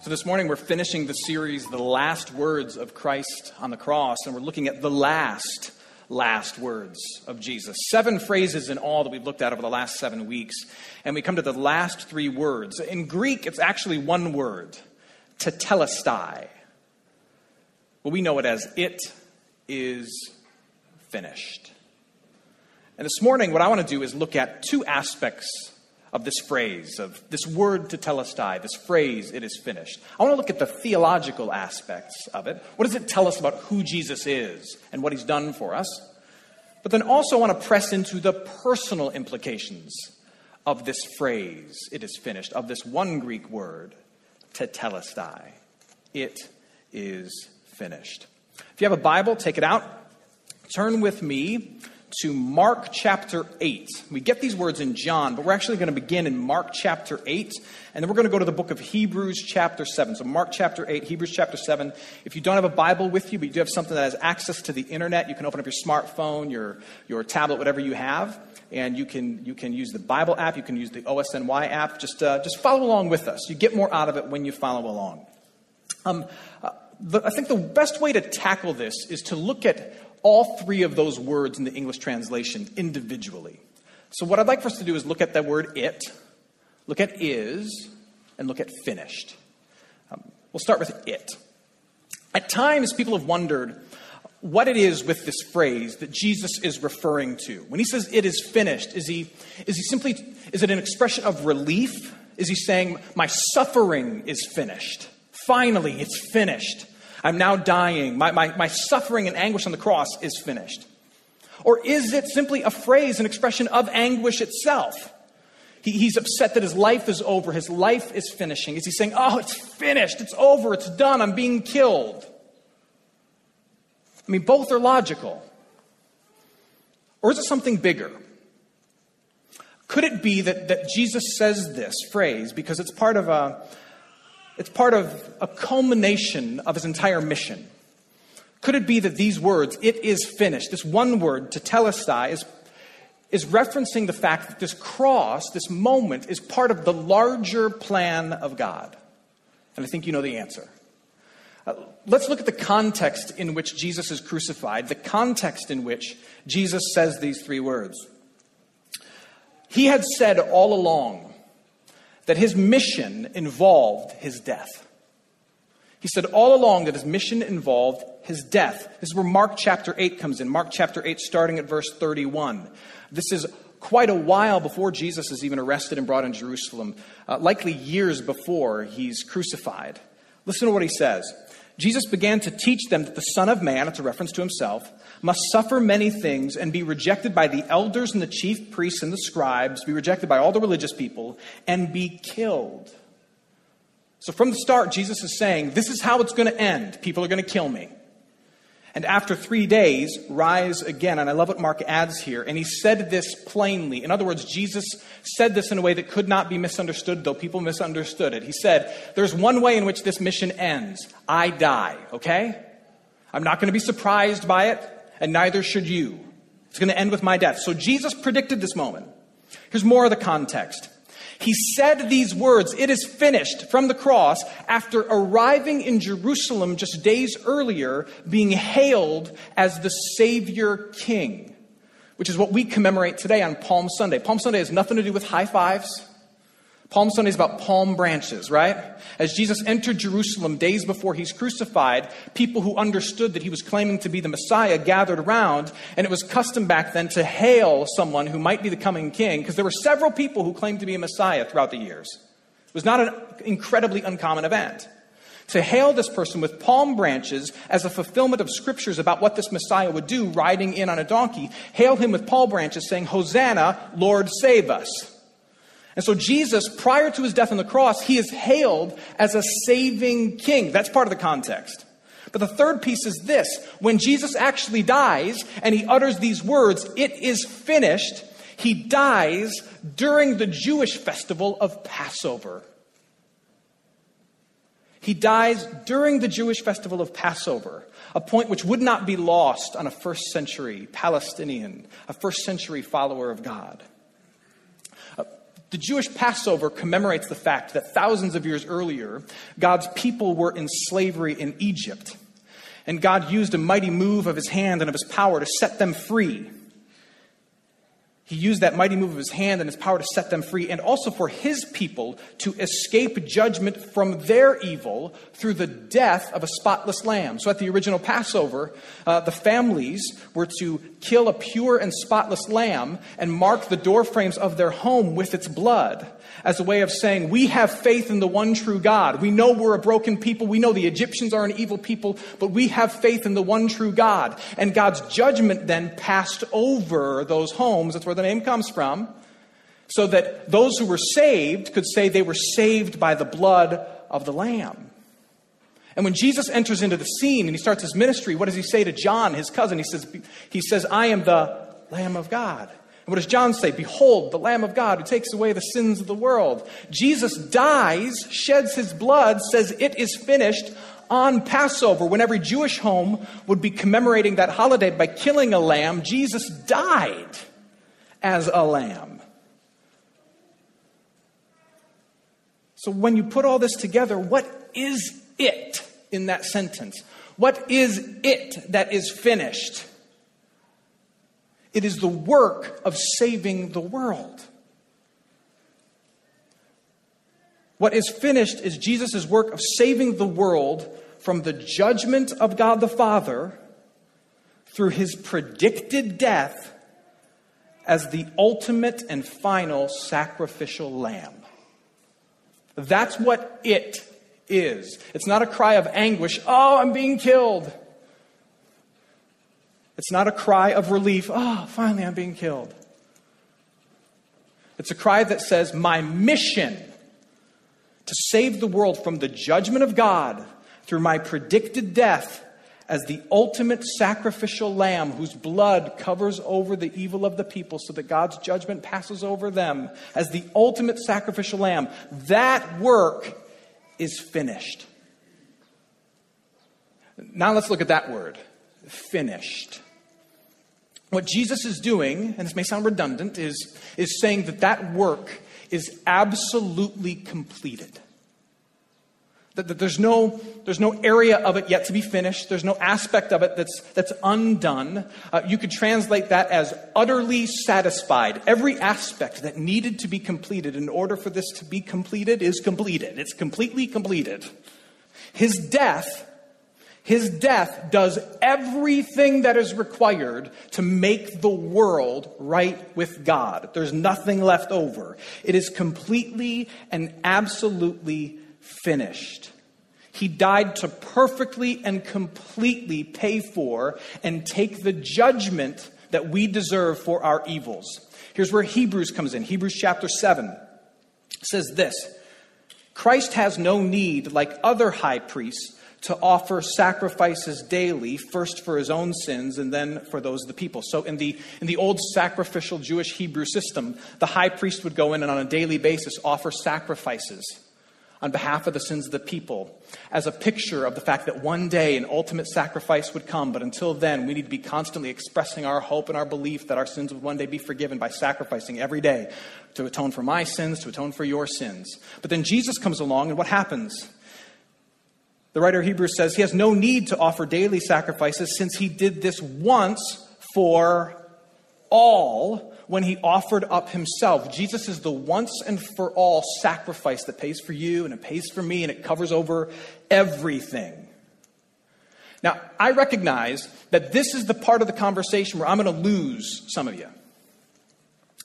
So, this morning we're finishing the series, The Last Words of Christ on the Cross, and we're looking at the last, last words of Jesus. Seven phrases in all that we've looked at over the last seven weeks, and we come to the last three words. In Greek, it's actually one word, tetelestai. Well, we know it as it is finished. And this morning, what I want to do is look at two aspects of this phrase, of this word tetelestai, this phrase, it is finished. I want to look at the theological aspects of it. What does it tell us about who Jesus is and what he's done for us? But then also want to press into the personal implications of this phrase, it is finished, of this one Greek word, tetelestai. It is finished. If you have a Bible, take it out. Turn with me to Mark chapter 8. We get these words in John, but we're actually going to begin in Mark chapter 8, and then we're going to go to the book of Hebrews chapter 7. So, Mark chapter 8, Hebrews chapter 7. If you don't have a Bible with you, but you do have something that has access to the internet, you can open up your smartphone, your, your tablet, whatever you have, and you can, you can use the Bible app, you can use the OSNY app. Just, uh, just follow along with us. You get more out of it when you follow along. Um, uh, the, I think the best way to tackle this is to look at all three of those words in the English translation individually. So, what I'd like for us to do is look at that word it, look at is, and look at finished. Um, we'll start with it. At times, people have wondered what it is with this phrase that Jesus is referring to. When he says it is finished, is he, is he simply, is it an expression of relief? Is he saying, my suffering is finished? Finally, it's finished. I'm now dying. My, my, my suffering and anguish on the cross is finished. Or is it simply a phrase, an expression of anguish itself? He, he's upset that his life is over, his life is finishing. Is he saying, Oh, it's finished, it's over, it's done, I'm being killed? I mean, both are logical. Or is it something bigger? Could it be that, that Jesus says this phrase because it's part of a, it's part of a culmination of his entire mission. Could it be that these words, it is finished, this one word, tetelestai, is, is referencing the fact that this cross, this moment, is part of the larger plan of God? And I think you know the answer. Uh, let's look at the context in which Jesus is crucified, the context in which Jesus says these three words. He had said all along, that his mission involved his death. He said all along that his mission involved his death. This is where Mark chapter 8 comes in. Mark chapter 8, starting at verse 31. This is quite a while before Jesus is even arrested and brought in Jerusalem, uh, likely years before he's crucified. Listen to what he says. Jesus began to teach them that the Son of Man, it's a reference to himself, must suffer many things and be rejected by the elders and the chief priests and the scribes, be rejected by all the religious people, and be killed. So from the start, Jesus is saying, This is how it's going to end. People are going to kill me. And after three days, rise again. And I love what Mark adds here. And he said this plainly. In other words, Jesus said this in a way that could not be misunderstood, though people misunderstood it. He said, There's one way in which this mission ends I die, okay? I'm not going to be surprised by it and neither should you. It's going to end with my death. So Jesus predicted this moment. Here's more of the context. He said these words, It is finished, from the cross, after arriving in Jerusalem just days earlier, being hailed as the Savior King, which is what we commemorate today on Palm Sunday. Palm Sunday has nothing to do with high fives. Palm Sunday is about palm branches, right? As Jesus entered Jerusalem days before he's crucified, people who understood that he was claiming to be the Messiah gathered around, and it was custom back then to hail someone who might be the coming king, because there were several people who claimed to be a Messiah throughout the years. It was not an incredibly uncommon event. To hail this person with palm branches as a fulfillment of scriptures about what this Messiah would do, riding in on a donkey, hail him with palm branches, saying, Hosanna, Lord, save us. And so, Jesus, prior to his death on the cross, he is hailed as a saving king. That's part of the context. But the third piece is this when Jesus actually dies and he utters these words, it is finished, he dies during the Jewish festival of Passover. He dies during the Jewish festival of Passover, a point which would not be lost on a first century Palestinian, a first century follower of God. The Jewish Passover commemorates the fact that thousands of years earlier, God's people were in slavery in Egypt. And God used a mighty move of his hand and of his power to set them free. He used that mighty move of his hand and his power to set them free, and also for his people to escape judgment from their evil through the death of a spotless lamb. So at the original Passover, uh, the families were to kill a pure and spotless lamb and mark the doorframes of their home with its blood as a way of saying, We have faith in the one true God. We know we're a broken people. We know the Egyptians are an evil people, but we have faith in the one true God. And God's judgment then passed over those homes. That's where the name comes from. So that those who were saved could say they were saved by the blood of the Lamb. And when Jesus enters into the scene and he starts his ministry, what does he say to John, his cousin? He says, he says I am the Lamb of God. And what does John say? Behold, the Lamb of God who takes away the sins of the world. Jesus dies, sheds his blood, says it is finished on Passover, when every Jewish home would be commemorating that holiday by killing a lamb. Jesus died as a lamb. So when you put all this together, what is it in that sentence? What is it that is finished? It is the work of saving the world. What is finished is Jesus' work of saving the world from the judgment of God the Father through his predicted death as the ultimate and final sacrificial lamb. That's what it is. It's not a cry of anguish, oh, I'm being killed. It's not a cry of relief, oh, finally I'm being killed. It's a cry that says, My mission to save the world from the judgment of God through my predicted death as the ultimate sacrificial lamb whose blood covers over the evil of the people so that God's judgment passes over them, as the ultimate sacrificial lamb, that work is finished. Now let's look at that word finished. What Jesus is doing, and this may sound redundant, is, is saying that that work is absolutely completed. That, that there's, no, there's no area of it yet to be finished. There's no aspect of it that's, that's undone. Uh, you could translate that as utterly satisfied. Every aspect that needed to be completed in order for this to be completed is completed. It's completely completed. His death his death does everything that is required to make the world right with God. There's nothing left over. It is completely and absolutely finished. He died to perfectly and completely pay for and take the judgment that we deserve for our evils. Here's where Hebrews comes in. Hebrews chapter 7 says this Christ has no need, like other high priests to offer sacrifices daily, first for his own sins and then for those of the people. So in the, in the old sacrificial Jewish Hebrew system, the high priest would go in and on a daily basis offer sacrifices on behalf of the sins of the people as a picture of the fact that one day an ultimate sacrifice would come, but until then, we need to be constantly expressing our hope and our belief that our sins would one day be forgiven by sacrificing every day to atone for my sins, to atone for your sins. But then Jesus comes along, and what happens? The writer of Hebrews says he has no need to offer daily sacrifices since he did this once for all when he offered up himself. Jesus is the once and for all sacrifice that pays for you and it pays for me and it covers over everything. Now, I recognize that this is the part of the conversation where I'm going to lose some of you.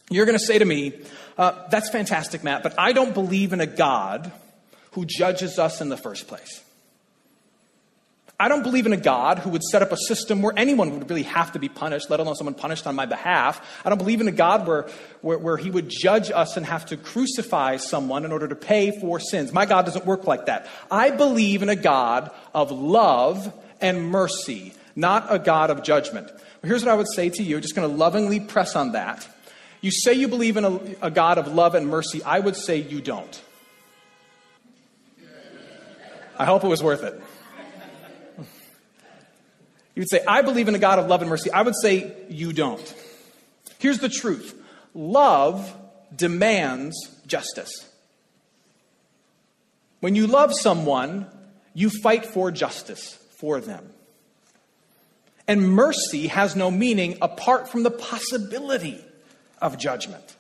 You're going to say to me, uh, That's fantastic, Matt, but I don't believe in a God who judges us in the first place. I don't believe in a God who would set up a system where anyone would really have to be punished, let alone someone punished on my behalf. I don't believe in a God where, where, where, he would judge us and have to crucify someone in order to pay for sins. My God doesn't work like that. I believe in a God of love and mercy, not a God of judgment. Here's what I would say to you, just going to lovingly press on that. You say you believe in a, a God of love and mercy. I would say you don't. I hope it was worth it. You would say, I believe in a God of love and mercy. I would say, you don't. Here's the truth love demands justice. When you love someone, you fight for justice for them. And mercy has no meaning apart from the possibility of judgment.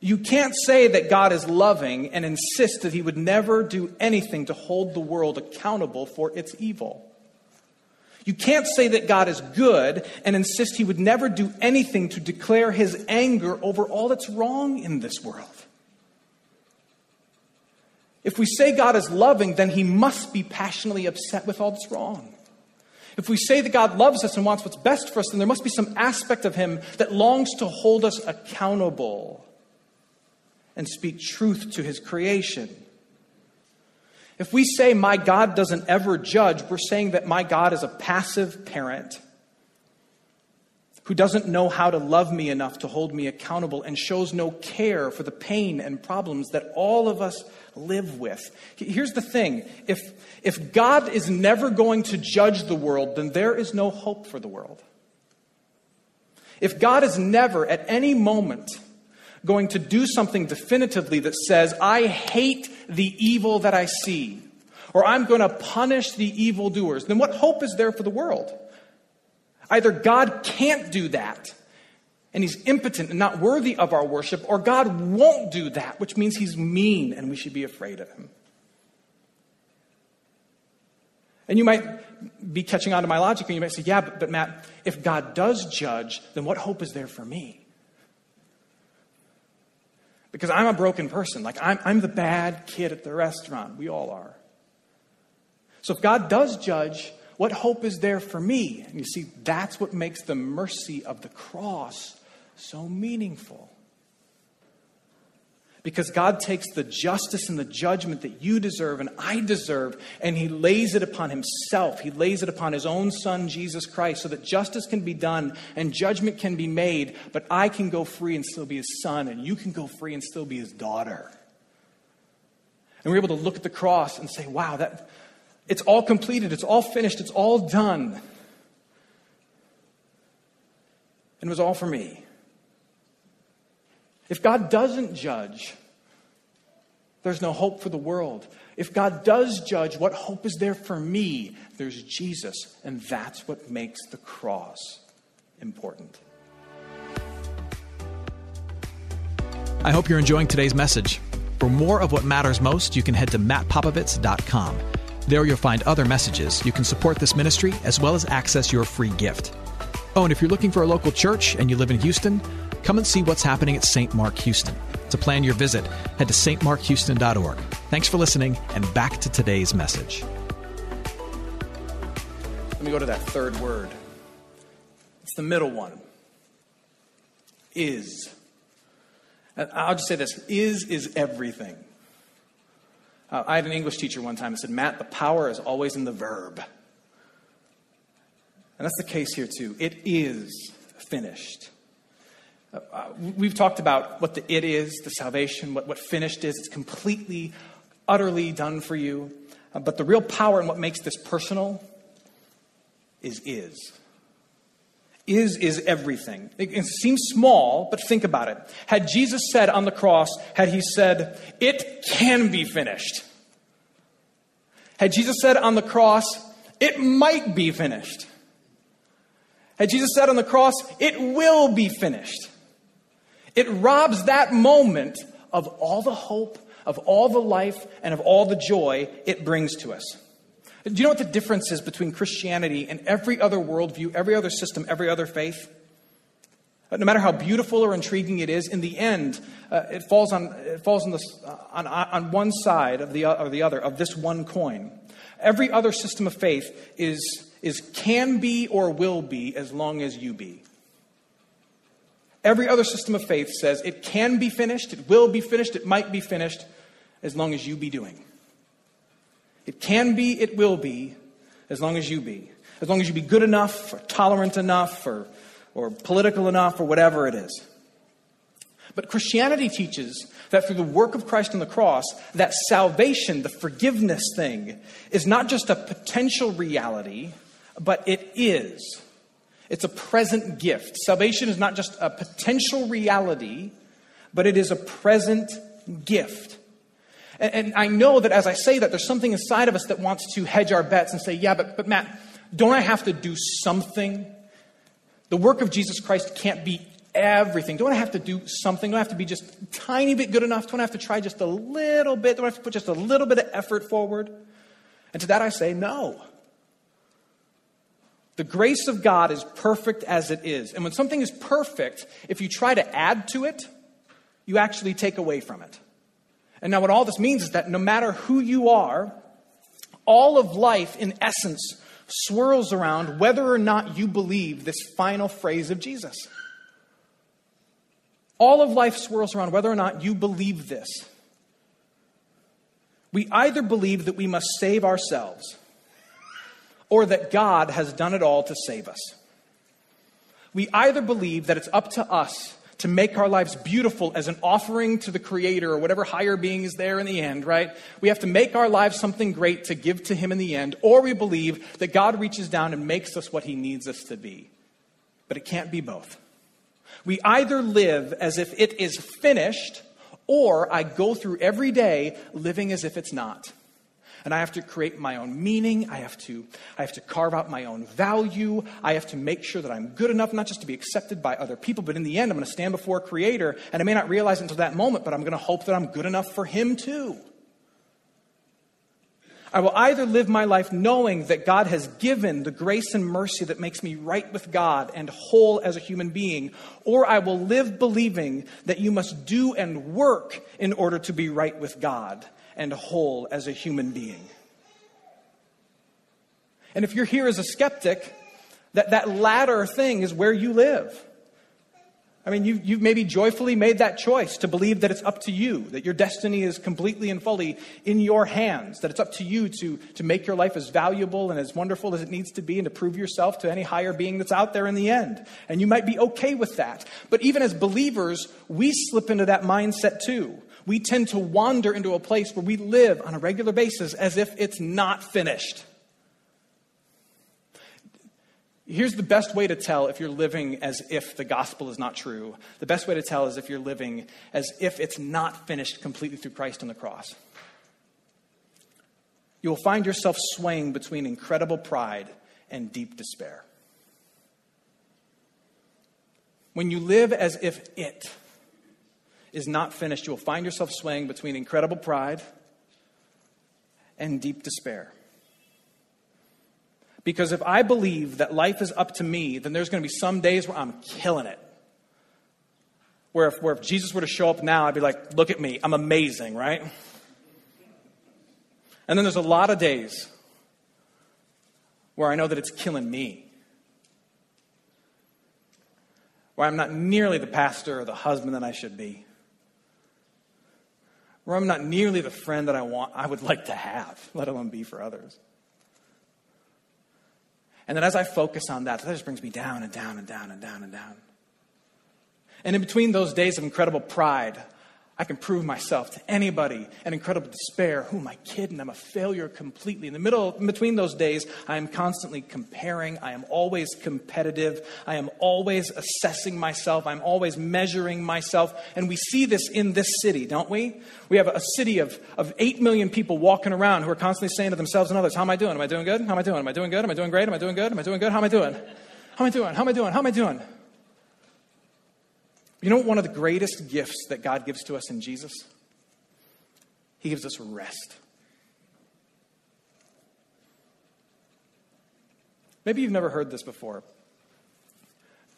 You can't say that God is loving and insist that he would never do anything to hold the world accountable for its evil. You can't say that God is good and insist he would never do anything to declare his anger over all that's wrong in this world. If we say God is loving, then he must be passionately upset with all that's wrong. If we say that God loves us and wants what's best for us, then there must be some aspect of him that longs to hold us accountable and speak truth to his creation. If we say my God doesn't ever judge, we're saying that my God is a passive parent who doesn't know how to love me enough to hold me accountable and shows no care for the pain and problems that all of us live with. Here's the thing if, if God is never going to judge the world, then there is no hope for the world. If God is never at any moment going to do something definitively that says, I hate the evil that I see, or I'm going to punish the evildoers, then what hope is there for the world? Either God can't do that, and he's impotent and not worthy of our worship, or God won't do that, which means he's mean and we should be afraid of him. And you might be catching on to my logic, and you might say, Yeah, but, but Matt, if God does judge, then what hope is there for me? Because I'm a broken person. Like, I'm, I'm the bad kid at the restaurant. We all are. So if God does judge, what hope is there for me? And you see, that's what makes the mercy of the cross so meaningful. Because God takes the justice and the judgment that you deserve and I deserve, and He lays it upon Himself. He lays it upon His own Son, Jesus Christ, so that justice can be done and judgment can be made, but I can go free and still be His son, and you can go free and still be His daughter. And we're able to look at the cross and say, wow, that, it's all completed, it's all finished, it's all done. And it was all for me. If God doesn't judge, there's no hope for the world. If God does judge, what hope is there for me? There's Jesus, and that's what makes the cross important. I hope you're enjoying today's message. For more of what matters most, you can head to mattpopovits.com. There you'll find other messages. You can support this ministry as well as access your free gift. Oh, and if you're looking for a local church and you live in Houston, come and see what's happening at St. Mark Houston. To plan your visit, head to stmarkhouston.org. Thanks for listening, and back to today's message. Let me go to that third word. It's the middle one. Is. I'll just say this is is everything. Uh, I had an English teacher one time that said, Matt, the power is always in the verb. And that's the case here, too. It is finished. Uh, we've talked about what the it is, the salvation, what, what finished is. It's completely utterly done for you. Uh, but the real power and what makes this personal is is. Is is everything. It, it seems small, but think about it. Had Jesus said on the cross, had he said, It can be finished. Had Jesus said on the cross, It might be finished. Had Jesus said on the cross, It will be finished. It robs that moment of all the hope, of all the life, and of all the joy it brings to us. Do you know what the difference is between Christianity and every other worldview, every other system, every other faith? Uh, no matter how beautiful or intriguing it is, in the end, uh, it falls, on, it falls on, this, uh, on, on one side of the, or the other of this one coin. Every other system of faith is, is can be or will be as long as you be. Every other system of faith says it can be finished, it will be finished, it might be finished as long as you be doing. It can be, it will be, as long as you be. As long as you be good enough, or tolerant enough, or, or political enough, or whatever it is. But Christianity teaches that through the work of Christ on the cross, that salvation, the forgiveness thing, is not just a potential reality, but it is. It's a present gift. Salvation is not just a potential reality, but it is a present gift. And, and, I know that as I say that, there's something inside of us that wants to hedge our bets and say, yeah, but, but Matt, don't I have to do something? The work of Jesus Christ can't be everything. Don't I have to do something? Don't I have to be just a tiny bit good enough? Don't I have to try just a little bit? Don't I have to put just a little bit of effort forward? And to that I say, no. The grace of God is perfect as it is. And when something is perfect, if you try to add to it, you actually take away from it. And now, what all this means is that no matter who you are, all of life, in essence, swirls around whether or not you believe this final phrase of Jesus. All of life swirls around whether or not you believe this. We either believe that we must save ourselves or that God has done it all to save us. We either believe that it's up to us to make our lives beautiful as an offering to the Creator or whatever higher being is there in the end, right? We have to make our lives something great to give to Him in the end, or we believe that God reaches down and makes us what He needs us to be. But it can't be both. We either live as if it is finished, or I go through every day living as if it's not and I have to create my own meaning. I have to, I have to carve out my own value. I have to make sure that I'm good enough, not just to be accepted by other people, but in the end, I'm going to stand before a creator, and I may not realize it until that moment, but I'm going to hope that I'm good enough for him too. I will either live my life knowing that God has given the grace and mercy that makes me right with God and whole as a human being, or I will live believing that you must do and work in order to be right with God and whole as a human being. And if you're here as a skeptic, that, that latter thing is where you live. I mean, you, you've maybe joyfully made that choice to believe that it's up to you, that your destiny is completely and fully in your hands, that it's up to you to, to make your life as valuable and as wonderful as it needs to be and to prove yourself to any higher being that's out there in the end. And you might be okay with that. But even as believers, we slip into that mindset too we tend to wander into a place where we live on a regular basis as if it's not finished. Here's the best way to tell if you're living as if the gospel is not true. The best way to tell is if you're living as if it's not finished completely through Christ on the cross. You will find yourself swaying between incredible pride and deep despair. When you live as if it, is not finished, you will find yourself swaying between incredible pride and deep despair. Because if I believe that life is up to me, then there's going to be some days where I'm killing it. Where if, where if Jesus were to show up now, I'd be like, look at me, I'm amazing, right? And then there's a lot of days where I know that it's killing me. Where I'm not nearly the pastor or the husband that I should be where I'm not nearly the friend that I want, I would like to have, let alone be for others. And then as I focus on that, that just brings me down and down and down and down and down. And in between those days of incredible pride, I can prove myself to anybody an incredible despair. Who am I kidding? I'm a failure completely. In the middle, between those days, I am constantly comparing. I am always competitive. I am always assessing myself. I'm always measuring myself. And we see this in this city, don't we? We have a city of, of 8 million people walking around who are constantly saying to themselves and others, How am I doing? Am I doing good? How am I doing? Am I doing good? Am I doing great? Am I doing good? Am I doing good? How am I doing? How am I doing? How am I doing? How am I doing? You know one of the greatest gifts that God gives to us in Jesus? He gives us rest. Maybe you've never heard this before.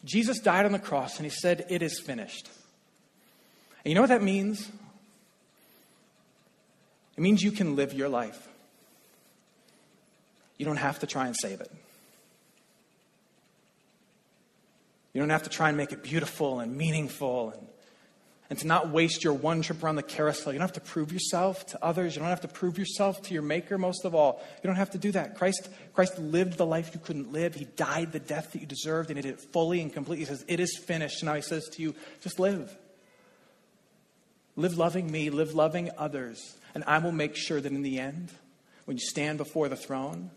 Jesus died on the cross and he said, It is finished. And you know what that means? It means you can live your life. You don't have to try and save it. You don't have to try and make it beautiful and meaningful and, and to not waste your one trip around the carousel. You don't have to prove yourself to others. You don't have to prove yourself to your maker, most of all. You don't have to do that. Christ, Christ lived the life you couldn't live. He died the death that you deserved, and he did it fully and completely. He says, It is finished. And now he says to you, just live. Live loving me, live loving others. And I will make sure that in the end, when you stand before the throne,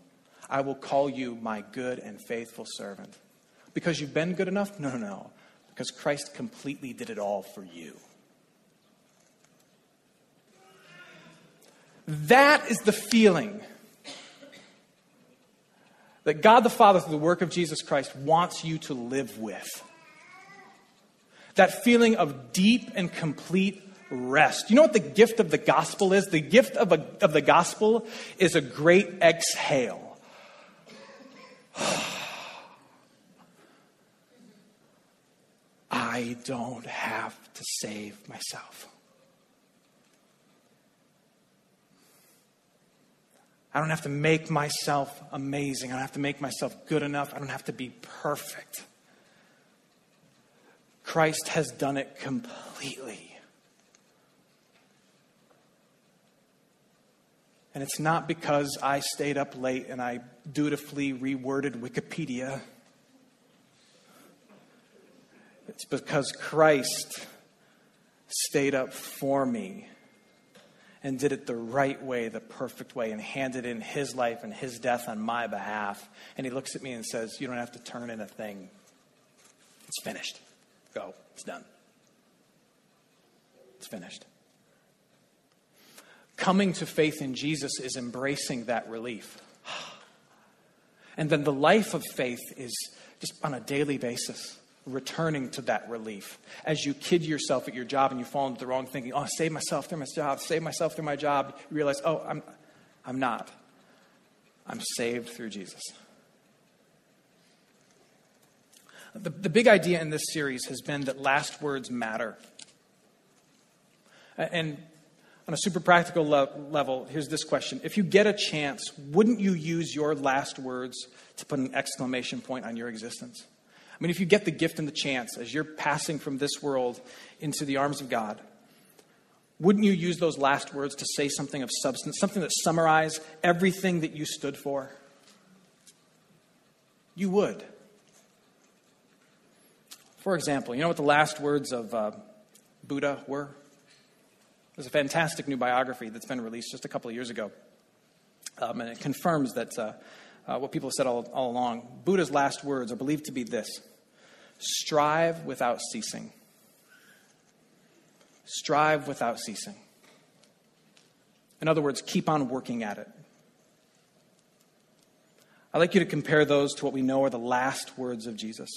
I will call you my good and faithful servant. Because you've been good enough? No, no, no. Because Christ completely did it all for you. That is the feeling that God the Father, through the work of Jesus Christ, wants you to live with. That feeling of deep and complete rest. You know what the gift of the gospel is? The gift of, a, of the gospel is a great exhale. I don't have to save myself. I don't have to make myself amazing. I don't have to make myself good enough. I don't have to be perfect. Christ has done it completely. And it's not because I stayed up late and I dutifully reworded Wikipedia. It's because Christ stayed up for me and did it the right way, the perfect way, and handed in his life and his death on my behalf. And he looks at me and says, You don't have to turn in a thing. It's finished. Go. It's done. It's finished. Coming to faith in Jesus is embracing that relief. And then the life of faith is just on a daily basis returning to that relief. As you kid yourself at your job and you fall into the wrong thinking, oh, save myself through my job, save myself through my job, you realize, oh, I'm, I'm not. I'm saved through Jesus. The, the big idea in this series has been that last words matter. And on a super practical le- level, here's this question If you get a chance, wouldn't you use your last words to put an exclamation point on your existence? I mean, if you get the gift and the chance as you're passing from this world into the arms of God, wouldn't you use those last words to say something of substance, something that summarizes everything that you stood for? You would. For example, you know what the last words of uh, Buddha were? There's a fantastic new biography that's been released just a couple of years ago. Um, and it confirms that uh, uh, what people have said all, all along. Buddha's last words are believed to be this strive without ceasing. Strive without ceasing. In other words, keep on working at it. I'd like you to compare those to what we know are the last words of Jesus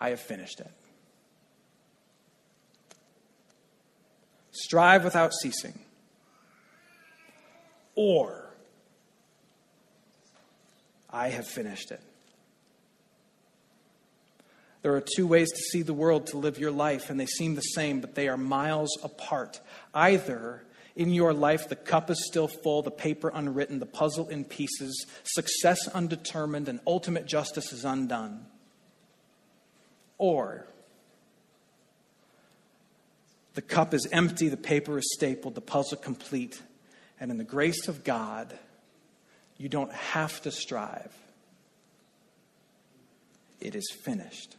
I have finished it. Strive without ceasing. Or I have finished it. There are two ways to see the world, to live your life, and they seem the same, but they are miles apart. Either in your life, the cup is still full, the paper unwritten, the puzzle in pieces, success undetermined, and ultimate justice is undone. Or the cup is empty, the paper is stapled, the puzzle complete, and in the grace of God, you don't have to strive. It is finished.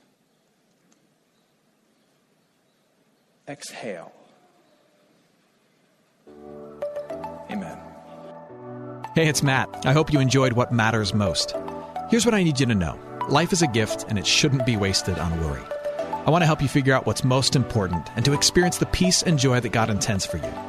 exhale. Amen. Hey, it's Matt. I hope you enjoyed what matters most. Here's what I need you to know life is a gift, and it shouldn't be wasted on worry. I want to help you figure out what's most important and to experience the peace and joy that God intends for you.